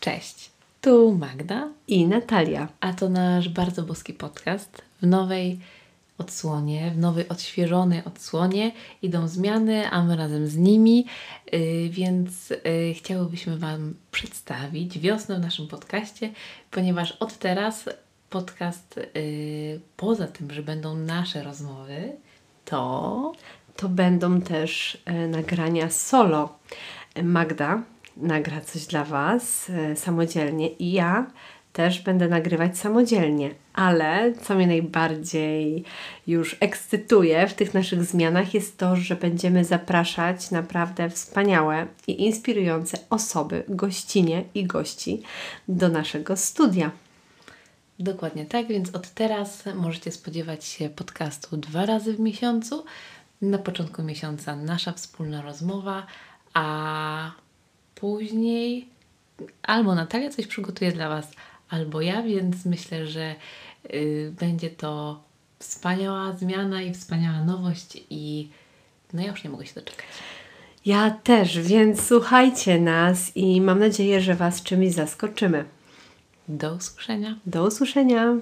Cześć, tu Magda i Natalia. a to nasz bardzo boski podcast. W nowej odsłonie, w nowej odświeżonej odsłonie idą zmiany, a my razem z nimi, yy, więc yy, chciałybyśmy Wam przedstawić wiosnę w naszym podcaście, ponieważ od teraz podcast, yy, poza tym, że będą nasze rozmowy, to To będą też e, nagrania solo. Magda nagra coś dla Was e, samodzielnie i ja też będę nagrywać samodzielnie. Ale co mnie najbardziej już ekscytuje w tych naszych zmianach jest to, że będziemy zapraszać naprawdę wspaniałe i inspirujące osoby, gościnie i gości do naszego studia. Dokładnie tak, więc od teraz możecie spodziewać się podcastu dwa razy w miesiącu. Na początku miesiąca nasza wspólna rozmowa, a później albo Natalia coś przygotuje dla Was, albo ja, więc myślę, że y, będzie to wspaniała zmiana i wspaniała nowość i no ja już nie mogę się doczekać. Ja też, więc słuchajcie nas i mam nadzieję, że Was czymś zaskoczymy. Do usłyszenia. Do usłyszenia!